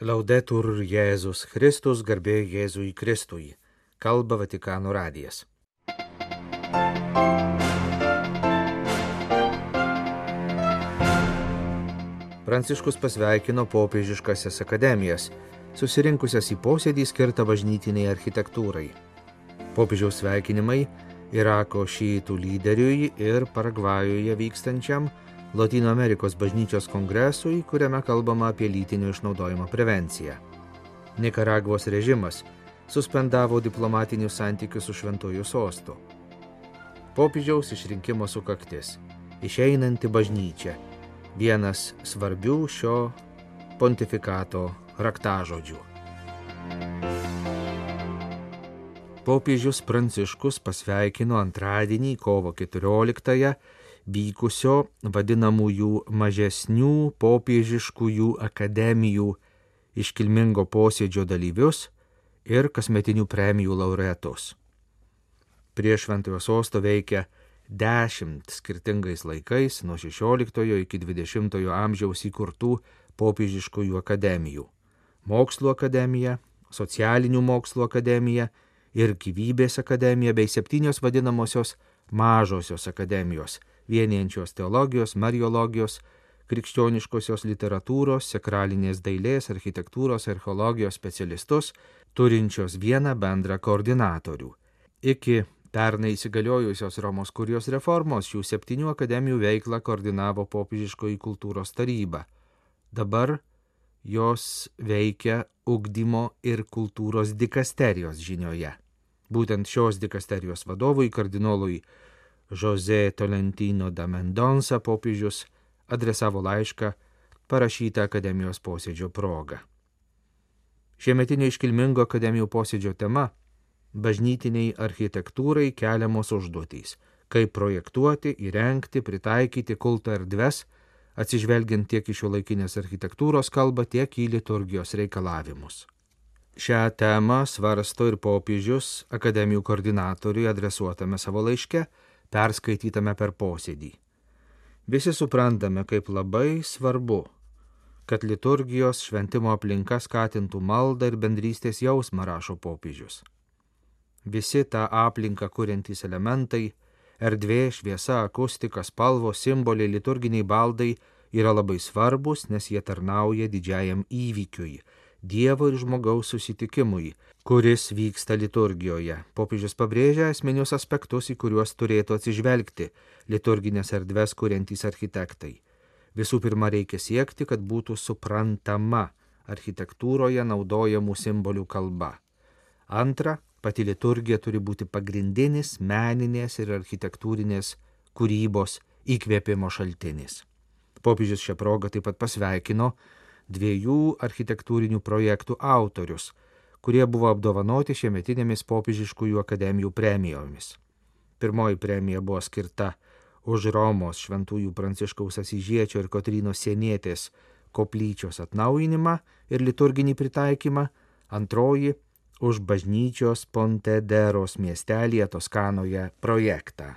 Laudetur Jėzus Kristus, garbė Jėzui Kristui. Kalba Vatikano radijas. Pranciškus pasveikino popiežiškasias akademijas, susirinkusias į posėdį skirtą bažnytiniai architektūrai. Popiežiaus sveikinimai Irako šytų lyderiui ir Paragvajuje vykstančiam Latino Amerikos bažnyčios kongresui, kuriame kalbama apie lytinio išnaudojimo prevenciją. Nikaragvos režimas suspendavo diplomatinius santykius su šventuoju sostu. Popiežiaus išrinkimo sukaktis - išeinanti bažnyčia - vienas svarbių šio pontifikato raktažodžių. Popiežius Pranciškus pasveikino antradienį kovo 14-ąją vykusio vadinamųjų mažesnių popiežiškųjų akademijų iškilmingo posėdžio dalyvius ir kasmetinių premijų laureatus. Prie Šventojo sosto veikia dešimt skirtingais laikais nuo 16 iki 20 amžiaus įkurtų popiežiškųjų akademijų - Mokslo akademija, Socialinių mokslo akademija ir Gyvybės akademija bei septynios vadinamosios mažosios akademijos vienijančios teologijos, mariologijos, krikščioniškosios literatūros, sakralinės dailės, architektūros, archeologijos specialistus, turinčios vieną bendrą koordinatorių. Iki pernai įsigaliojusios Romos kurijos reformos šių septynių akademijų veiklą koordinavo popiežiškoji kultūros taryba. Dabar jos veikia ugdymo ir kultūros dikasterijos žinioje. Būtent šios dikasterijos vadovui, kardinolui Jose Tolentino da Mendonsa popiežius adresavo laišką parašytą akademijos posėdžio proga. Šiemetinio iškilmingo akademijų posėdžio tema - bažnytiniai architektūrai keliamos užduotys - kaip projektuoti, įrengti, pritaikyti kulto erdves, atsižvelgiant tiek į šio laikinės architektūros kalbą, tiek į liturgijos reikalavimus. Šią temą svarsto ir popiežius akademijų koordinatoriui adresuotame savo laiške, perskaitytame per posėdį. Visi suprantame, kaip labai svarbu, kad liturgijos šventimo aplinka skatintų maldą ir bendrystės jausmą, rašo popiežius. Visi tą aplinką kuriantys elementai - erdvė, šviesa, akustika, spalvos, simboliai, liturginiai baldai - yra labai svarbus, nes jie tarnauja didžiajam įvykiui Dievo ir žmogaus susitikimui, kuris vyksta liturgijoje. Popiežius pabrėžia esminius aspektus, į kuriuos turėtų atsižvelgti liturginės erdves kuriantys architektai. Visų pirma, reikia siekti, kad būtų suprantama architektūroje naudojamų simbolių kalba. Antra, pati liturgija turi būti pagrindinis meninės ir architektūrinės kūrybos įkvėpimo šaltinis. Popiežius šią progą taip pat pasveikino dviejų architektūrinių projektų autorius, kurie buvo apdovanoti šiemetinėmis popiežiškųjų akademijų premijomis. Pirmoji premija buvo skirta už Romos šventųjų Pranciškaus Asižiečio ir Kotrynos Sienietės koplyčios atnaujinimą ir liturginį pritaikymą, antroji už bažnyčios Pontederos miestelėje Toskanoje projektą.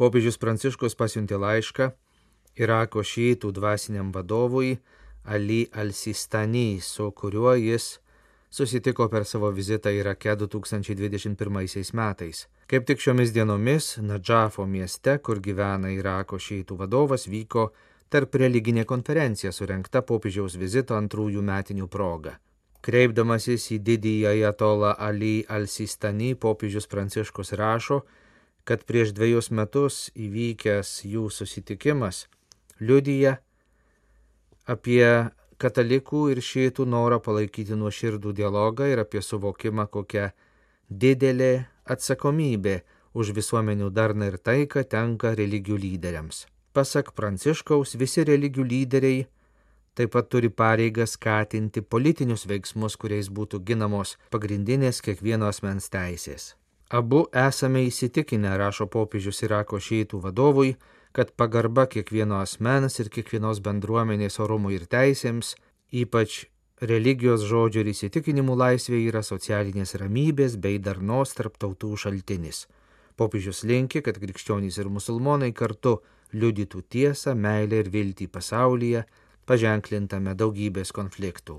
Popiežius Pranciškus pasiuntė laišką Irako šytų dvasiniam vadovui Ali Al-Sistani, su kuriuo jis susitiko per savo vizitą Irake 2021 metais. Kaip tik šiomis dienomis Nadžafo mieste, kur gyvena Irako šytų vadovas, vyko tarp religinė konferencija surenkta popiežiaus vizito antrųjų metinių proga. Kreipdamasis į didįjį ajatolą Ali Al-Sistani, popiežius Pranciškus rašo, kad prieš dviejus metus įvykęs jų susitikimas liudyja apie katalikų ir šėtų norą palaikyti nuoširdų dialogą ir apie suvokimą, kokia didelė atsakomybė už visuomenių darną ir taiką tenka religijų lyderiams. Pasak Pranciškaus, visi religijų lyderiai taip pat turi pareigą skatinti politinius veiksmus, kuriais būtų ginamos pagrindinės kiekvieno asmens teisės. Abu esame įsitikinę, rašo popiežius Irako šeitų vadovui, kad pagarba kiekvieno asmens ir kiekvienos bendruomenės orumui ir teisėms, ypač religijos žodžių ir įsitikinimų laisvė yra socialinės ramybės bei darnos tarp tautų šaltinis. Popiežius linki, kad krikščionys ir musulmonai kartu liudytų tiesą, meilę ir viltį pasaulyje, paženklintame daugybės konfliktų.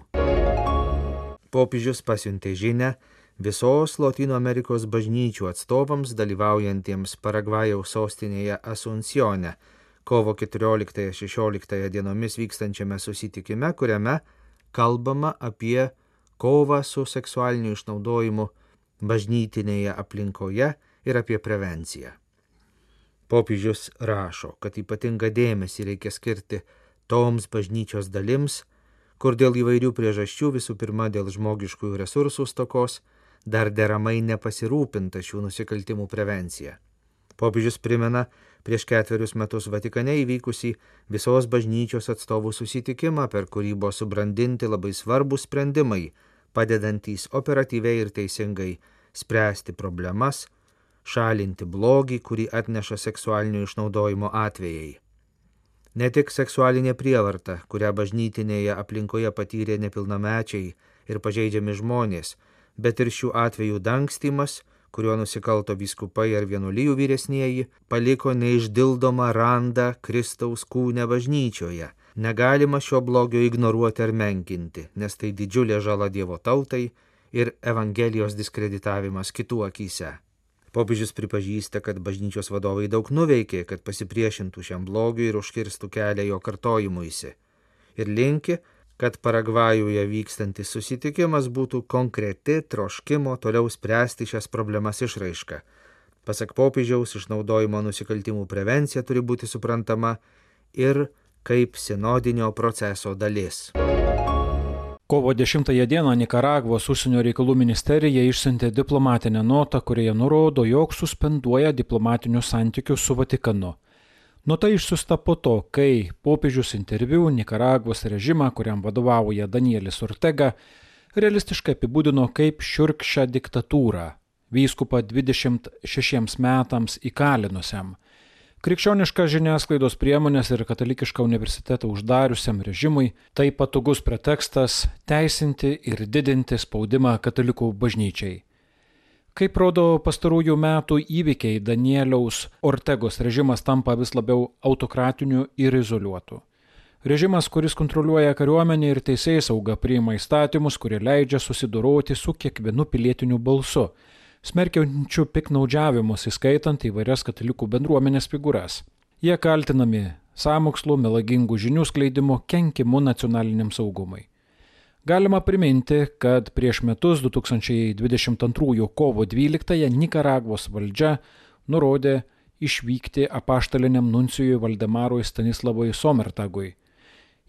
Popiežius pasiuntė žinę visos Latino Amerikos bažnyčių atstovams dalyvaujantiems Paragvajaus sostinėje Asuncione kovo 14-16 dienomis vykstančiame susitikime, kuriame kalbama apie kovą su seksualiniu išnaudojimu bažnytinėje aplinkoje ir apie prevenciją. Popiežius rašo, kad ypatingą dėmesį reikia skirti toms bažnyčios dalims, kur dėl įvairių priežasčių, visų pirma dėl žmogiškųjų resursų stokos, dar deramai nepasirūpinta šių nusikaltimų prevencija. Popiežius primena prieš ketverius metus Vatikane įvykusį visos bažnyčios atstovų susitikimą, per kurį buvo subrandinti labai svarbus sprendimai, padedantys operatyviai ir teisingai spręsti problemas, šalinti blogį, kurį atneša seksualinio išnaudojimo atvejai. Ne tik seksualinė prievarta, kurią bažnytinėje aplinkoje patyrė nepilnamečiai ir pažeidžiami žmonės, bet ir šių atvejų dangstymas, kuriuo nusikalto vyskupai ar vienuolijų vyresnieji, paliko neišdildomą randą Kristaus kūne bažnyčioje. Negalima šio blogio ignoruoti ar menkinti, nes tai didžiulė žala Dievo tautai ir Evangelijos diskreditavimas kitų akise. Popiežius pripažįsta, kad bažnyčios vadovai daug nuveikė, kad pasipriešintų šiam blogiui ir užkirstų kelią jo kartojimuisi. Ir linki, kad Paragvajuje vykstantis susitikimas būtų konkreti troškimo toliau spręsti šias problemas išraiška. Pasak popiežiaus, išnaudojimo nusikaltimų prevencija turi būti suprantama ir kaip sinodinio proceso dalis. Kovo 10 dieną Nikaragvos užsienio reikalų ministerija išsiuntė diplomatinę notą, kurioje nurodo, jog suspenduoja diplomatinius santykius su Vatikanu. Nota išsiusta po to, kai popiežius interviu Nikaragvos režimą, kuriam vadovauja Danielis Ortega, realistiškai apibūdino kaip šiurkščią diktatūrą, vyskupą 26 metams įkalinusiam Krikščioniška žiniasklaidos priemonės ir katalikišką universitetą uždariusiam režimui tai patogus pretekstas teisinti ir didinti spaudimą katalikų bažnyčiai. Kaip rodo pastarųjų metų įvykiai, Danieliaus Ortegos režimas tampa vis labiau autokratiniu ir izoliuotu. Režimas, kuris kontroliuoja kariuomenę ir teisėjai sauga, priima įstatymus, kurie leidžia susidoroti su kiekvienu pilietiniu balsu smerkiančių piknaudžiavimus, įskaitant įvairias katalikų bendruomenės figūras. Jie kaltinami sąmokslu, melagingų žinių skleidimu, kenkimu nacionaliniam saugumui. Galima priminti, kad prieš metus 2022 kovo 12-ąją Nikaragvos valdžia nurodė išvykti apaštaliniam nuncijui Valdemarui Stanislavui Somertagui.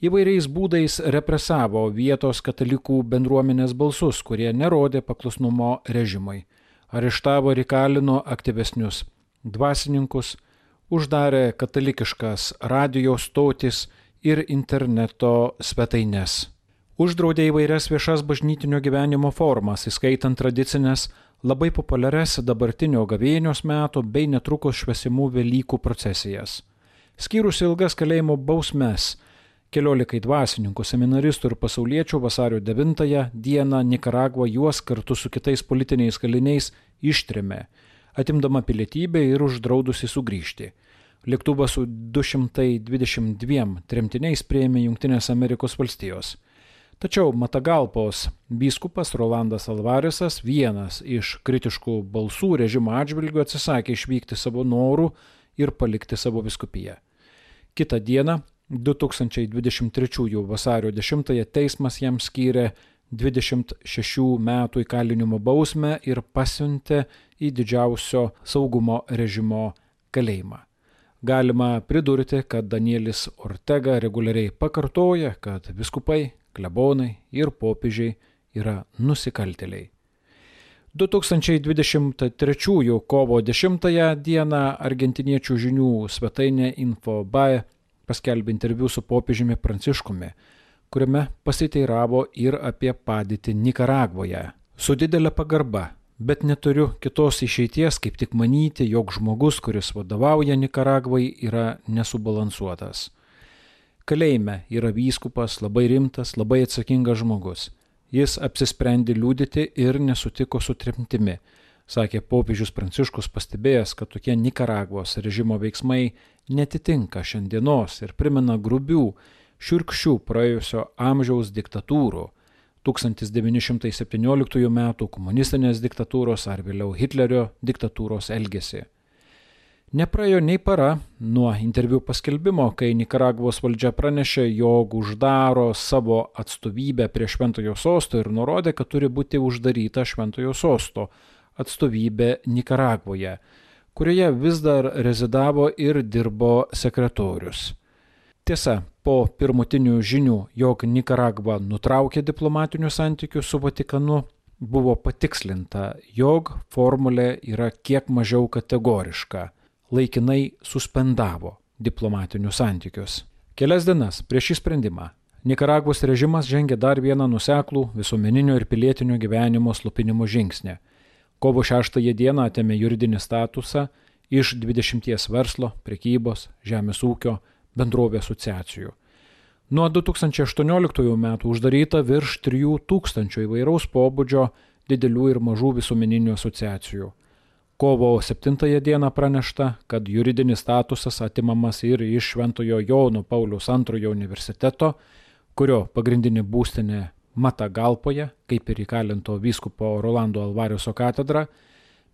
Įvairiais būdais represavo vietos katalikų bendruomenės balsus, kurie nerodė paklusnumo režimui areštavo ir įkalino aktyvesnius dvasininkus, uždarė katalikiškas radio stotis ir interneto svetaines. Uždraudė įvairias viešas bažnytinio gyvenimo formas, įskaitant tradicinės, labai populiarias dabartinio gavėnios metų bei netrukus švesimų Velykų procesijas. Skyrus ilgas kalėjimo bausmes, Keliolikai dvasininkų, seminaristų ir pasauliečių vasario 9 dieną Nikaragva juos kartu su kitais politiniais kaliniais ištrėmė, atimdama pilietybę ir uždraudusi sugrįžti. Lėktuvą su 222 tremtiniais prieėmė Junktinės Amerikos valstijos. Tačiau Matagalpos biskupas Rolandas Alvarisas, vienas iš kritiškų balsų režimo atžvilgių, atsisakė išvykti savo norų ir palikti savo viskupiją. Kitą dieną 2023 vasario 10 teismas jam skyrė 26 metų įkalinimo bausmę ir pasiuntė į didžiausio saugumo režimo kalėjimą. Galima pridurti, kad Danielis Ortega reguliariai pakartoja, kad viskupai, klebonai ir popiežiai yra nusikalteliai. 2023 kovo 10 dieną argentiniečių žinių svetainė Infobae paskelbė interviu su popiežiumi Pranciškumi, kuriame pasiteiravo ir apie padėtį Nikaragvoje. Su didelė pagarba, bet neturiu kitos išeities, kaip tik manyti, jog žmogus, kuris vadovauja Nikaragvai, yra nesubalansuotas. Kalėjime yra vyskupas, labai rimtas, labai atsakingas žmogus. Jis apsisprendė liūdėti ir nesutiko su trimtimi sakė popiežius Pranciškus pastebėjęs, kad tokie Nikaragvos režimo veiksmai netitinka šiandienos ir primena grubių šiurkščių praėjusio amžiaus diktatūrų 1917 m. komunistinės diktatūros ar vėliau Hitlerio diktatūros elgesį. Nepraėjo nei para nuo interviu paskelbimo, kai Nikaragvos valdžia pranešė, jog uždaro savo atstovybę prie Šventojo sosto ir nurodė, kad turi būti uždaryta Šventojo sosto atstovybė Nikaragvoje, kurioje vis dar rezidavo ir dirbo sekretorius. Tiesa, po pirmutinių žinių, jog Nikaragva nutraukė diplomatinius santykius su Vatikanu, buvo patikslinta, jog formulė yra kiek mažiau kategoriška - laikinai suspendavo diplomatinius santykius. Kelias dienas prieš šį sprendimą Nikaragvos režimas žengė dar vieną nuseklų visuomeninio ir pilietinio gyvenimo slupinimo žingsnį. Kovo 6 dieną atėmė juridinį statusą iš 20 verslo, prekybos, žemės ūkio, bendrovė asociacijų. Nuo 2018 metų uždaryta virš 3000 įvairaus pobūdžio didelių ir mažų visuomeninių asociacijų. Kovo 7 dieną pranešta, kad juridinis statusas atimamas ir iš Šventojo Jono Paulius II universiteto, kurio pagrindinė būstinė Mata Galpoje, kaip ir įkalinto vyskupo Rolando Alvariuso katedra,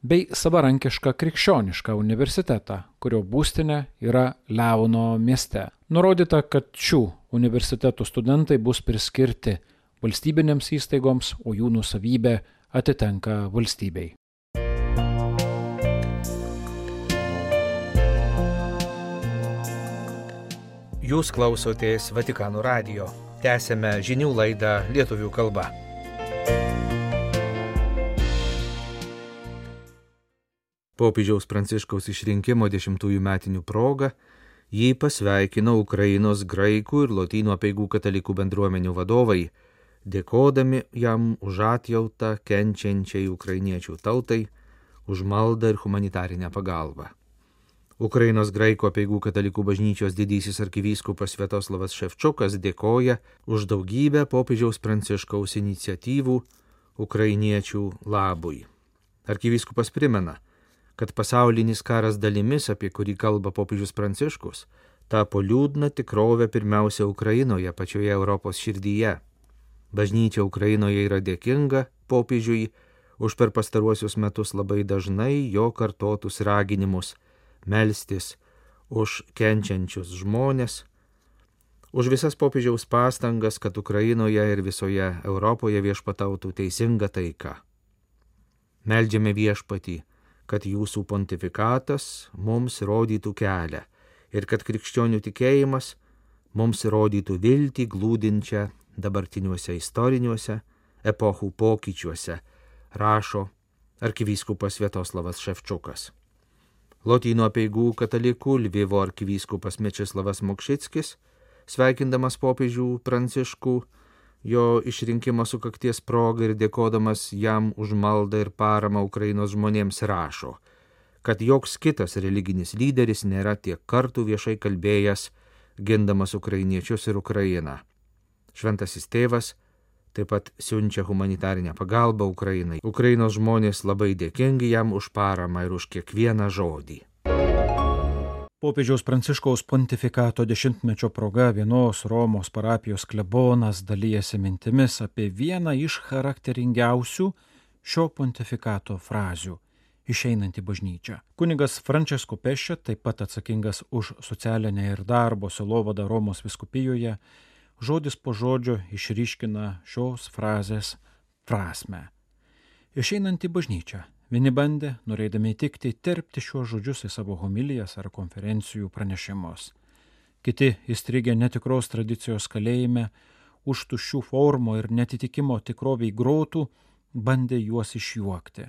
bei savarankišką krikščionišką universitetą, kurio būstinė yra Leono mieste. Nurodyta, kad šių universitetų studentai bus priskirti valstybinėms įstaigoms, o jų nusavybė atitenka valstybei. Jūs klausotės Vatikanų radio. Tęsėme žinių laidą lietuvių kalba. Popiežiaus Pranciškaus išrinkimo dešimtųjų metinių proga jį pasveikino Ukrainos graikų ir lotynų apieigų katalikų bendruomenių vadovai, dėkodami jam už atjautą kenčiančiai ukrainiečių tautai, už maldą ir humanitarinę pagalbą. Ukrainos graikų apieigų katalikų bažnyčios didysis arkivyskupas Svetoslavas Ševčukas dėkoja už daugybę popiežiaus Pranciškaus iniciatyvų ukrainiečių labui. Arkivyskupas primena, kad pasaulinis karas dalimis, apie kurį kalba popiežius Pranciškus, tapo liūdna tikrovė pirmiausia Ukrainoje, pačioje Europos širdyje. Bažnyčia Ukrainoje yra dėkinga popiežiui už per pastaruosius metus labai dažnai jo kartotus raginimus melstis už kenčiančius žmonės, už visas popiežiaus pastangas, kad Ukrainoje ir visoje Europoje viešpatautų teisinga taika. Meldžiame viešpatį, kad jūsų pontifikatas mums rodytų kelią ir kad krikščionių tikėjimas mums rodytų viltį glūdinčią dabartiniuose istoriniuose epochų pokyčiuose, rašo arkivyskupas Vietoslavas Ševčiukas. Lotynų apieigų katalikų Lvivo arkivyskupas Mečislavas Mokšickis, sveikindamas popiežių pranciškų, jo išrinkimo sukakties proga ir dėkodamas jam už maldą ir paramą Ukrainos žmonėms rašo, kad joks kitas religinis lyderis nėra tiek kartų viešai kalbėjęs, gindamas ukrainiečius ir Ukrainą. Šventasis tėvas taip pat siunčia humanitarinę pagalbą Ukrainai. Ukrainos žmonės labai dėkingi jam už paramą ir už kiekvieną žodį. Popiežiaus Pranciškaus pontifikato dešimtmečio proga vienos Romos parapijos klebonas dalyjasi mintimis apie vieną iš charakteringiausių šio pontifikato frazių - išeinantį bažnyčią. Kunigas Francesco Pešė, taip pat atsakingas už socialinę ir darbo silovadą Romos viskupijoje, žodis po žodžio išryškina šios frazės prasme. Išeinantį bažnyčią Vieni bandė, norėdami įtikti, terpti šiuos žodžius į savo homilijas ar konferencijų pranešimus. Kiti įstrigę netikros tradicijos kalėjime, už tuščių formų ir netitikimo tikroviai grotų, bandė juos išjuokti.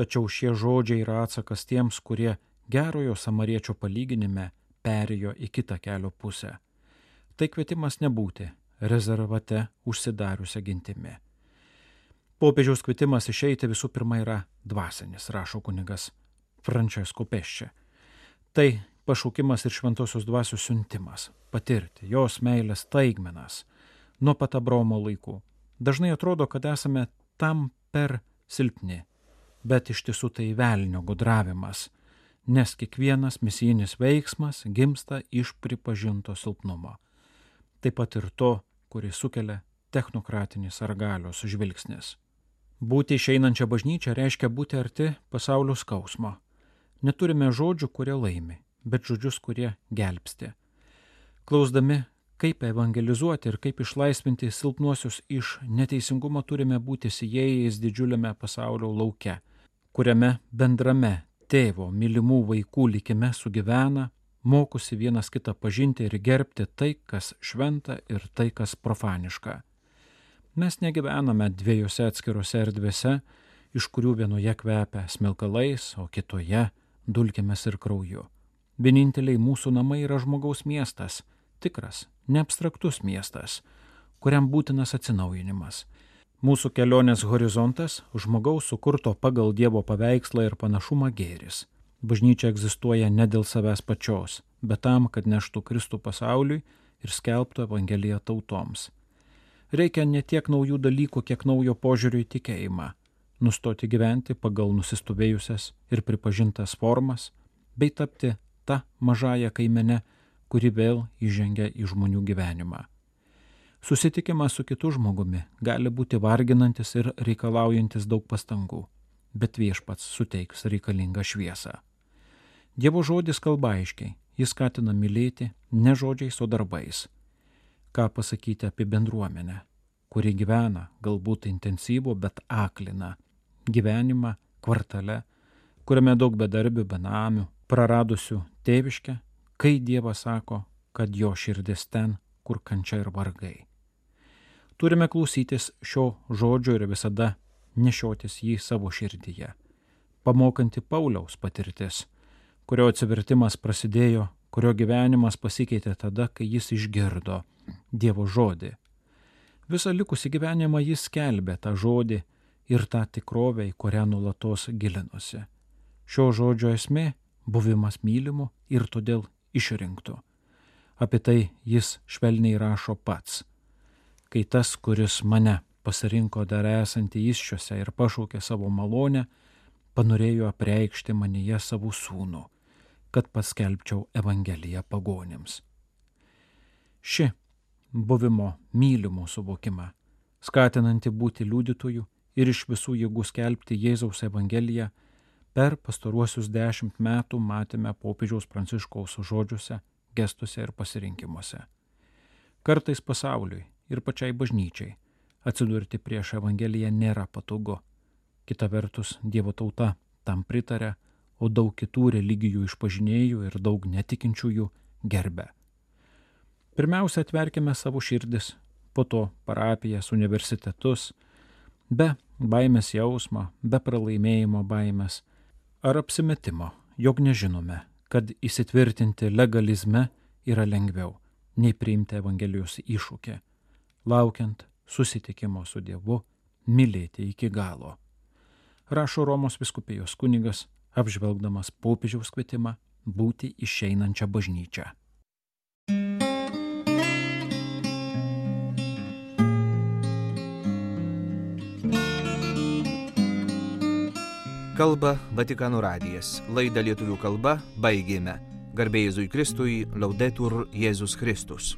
Tačiau šie žodžiai yra atsakas tiems, kurie gerojo samariečio palyginime perėjo į kitą kelio pusę. Tai kvietimas nebūti rezervate užsidariusią gintimi. Popiežiaus kvietimas išeiti visų pirma yra dvasinis, rašo kunigas Frančesko Peščia. Tai pašaukimas ir šventosios dvasios siuntimas - patirti jos meilės taigmenas nuo pat Abromo laikų. Dažnai atrodo, kad esame tam per silpni, bet iš tiesų tai velnio gudravimas, nes kiekvienas misijinis veiksmas gimsta iš pripažinto silpnumo. Taip pat ir to, kurį sukelia technokratinis ar galios žvilgsnis. Būti išeinančią bažnyčią reiškia būti arti pasaulio skausmo. Neturime žodžių, kurie laimi, bet žodžius, kurie gelbsti. Klausdami, kaip evangelizuoti ir kaip išlaisvinti silpnuosius iš neteisingumo, turime būti sijėjais didžiuliame pasaulio lauke, kuriame bendrame tėvo mylimų vaikų likime sugyvena mokosi vienas kitą pažinti ir gerbti tai, kas šventa ir tai, kas profaniška. Mes negyvename dviejose atskirose erdvėse, iš kurių vienoje kvepia smilkalais, o kitoje dulkėmis ir krauju. Vieninteliai mūsų namai yra žmogaus miestas, tikras, neabstraktus miestas, kuriam būtinas atsinaujinimas. Mūsų kelionės horizontas - žmogaus sukurto pagal Dievo paveikslą ir panašumą gėris. Bažnyčia egzistuoja ne dėl savęs pačios, bet tam, kad neštų Kristų pasauliui ir skelbtų Evangeliją tautoms. Reikia ne tiek naujų dalykų, kiek naujo požiūrio į tikėjimą - nustoti gyventi pagal nusistovėjusias ir pripažintas formas, bei tapti tą mažąją kaimenę, kuri vėl įžengia į žmonių gyvenimą. Susitikimas su kitu žmogumi gali būti varginantis ir reikalaujantis daug pastangų, bet viešpats suteiks reikalingą šviesą. Dievo žodis kalba aiškiai, jis skatina mylėti ne žodžiais, o darbais. Ką pasakyti apie bendruomenę, kuri gyvena galbūt intensyvų, bet aklina gyvenimą kvartale, kuriame daug bedarbių, benamių, praradusių tėviškę, kai Dievas sako, kad jo širdis ten, kur kančia ir vargai. Turime klausytis šio žodžio ir visada nešiotis jį savo širdyje. Pamokanti Pauliaus patirtis kurio atsivertimas prasidėjo, kurio gyvenimas pasikeitė tada, kai jis išgirdo Dievo žodį. Visą likusį gyvenimą jis skelbė tą žodį ir tą tikrovę, į kurią nulatos gilinosi. Šio žodžio esmė - buvimas mylimu ir todėl išrinktų. Apie tai jis švelniai rašo pats. Kai tas, kuris mane pasirinko dar esantį iššiose ir pašaukė savo malonę, panorėjo apreikšti manyje savo sūnų kad paskelbčiau Evangeliją pagonėms. Ši buvimo mylimų suvokimą, skatinanti būti liudytojų ir iš visų jėgų skelbti Jėzaus Evangeliją, per pastaruosius dešimt metų matėme popiežiaus pranciškaus žodžiuose, gestuose ir pasirinkimuose. Kartais pasauliui ir pačiai bažnyčiai atsidurti prieš Evangeliją nėra patogu. Kita vertus, Dievo tauta tam pritarė o daug kitų religijų išpažinėjų ir daug netikinčiųjų gerbė. Pirmiausia, atverkime savo širdis, po to parapijas, universitetus, be baimės jausmo, be pralaimėjimo baimės ar apsimetimo, jog nežinome, kad įsitvirtinti legalizme yra lengviau nei priimti Evangelijos iššūkį, laukiant susitikimo su Dievu, mylėti iki galo. Rašo Romos viskupijos kunigas apžvelgdamas popiežiaus kvietimą būti išeinančią bažnyčią. Kalba Vatikano radijas. Laidą lietuvių kalba baigėme. Garbėjai Jėzui Kristui, laudetur Jėzus Kristus.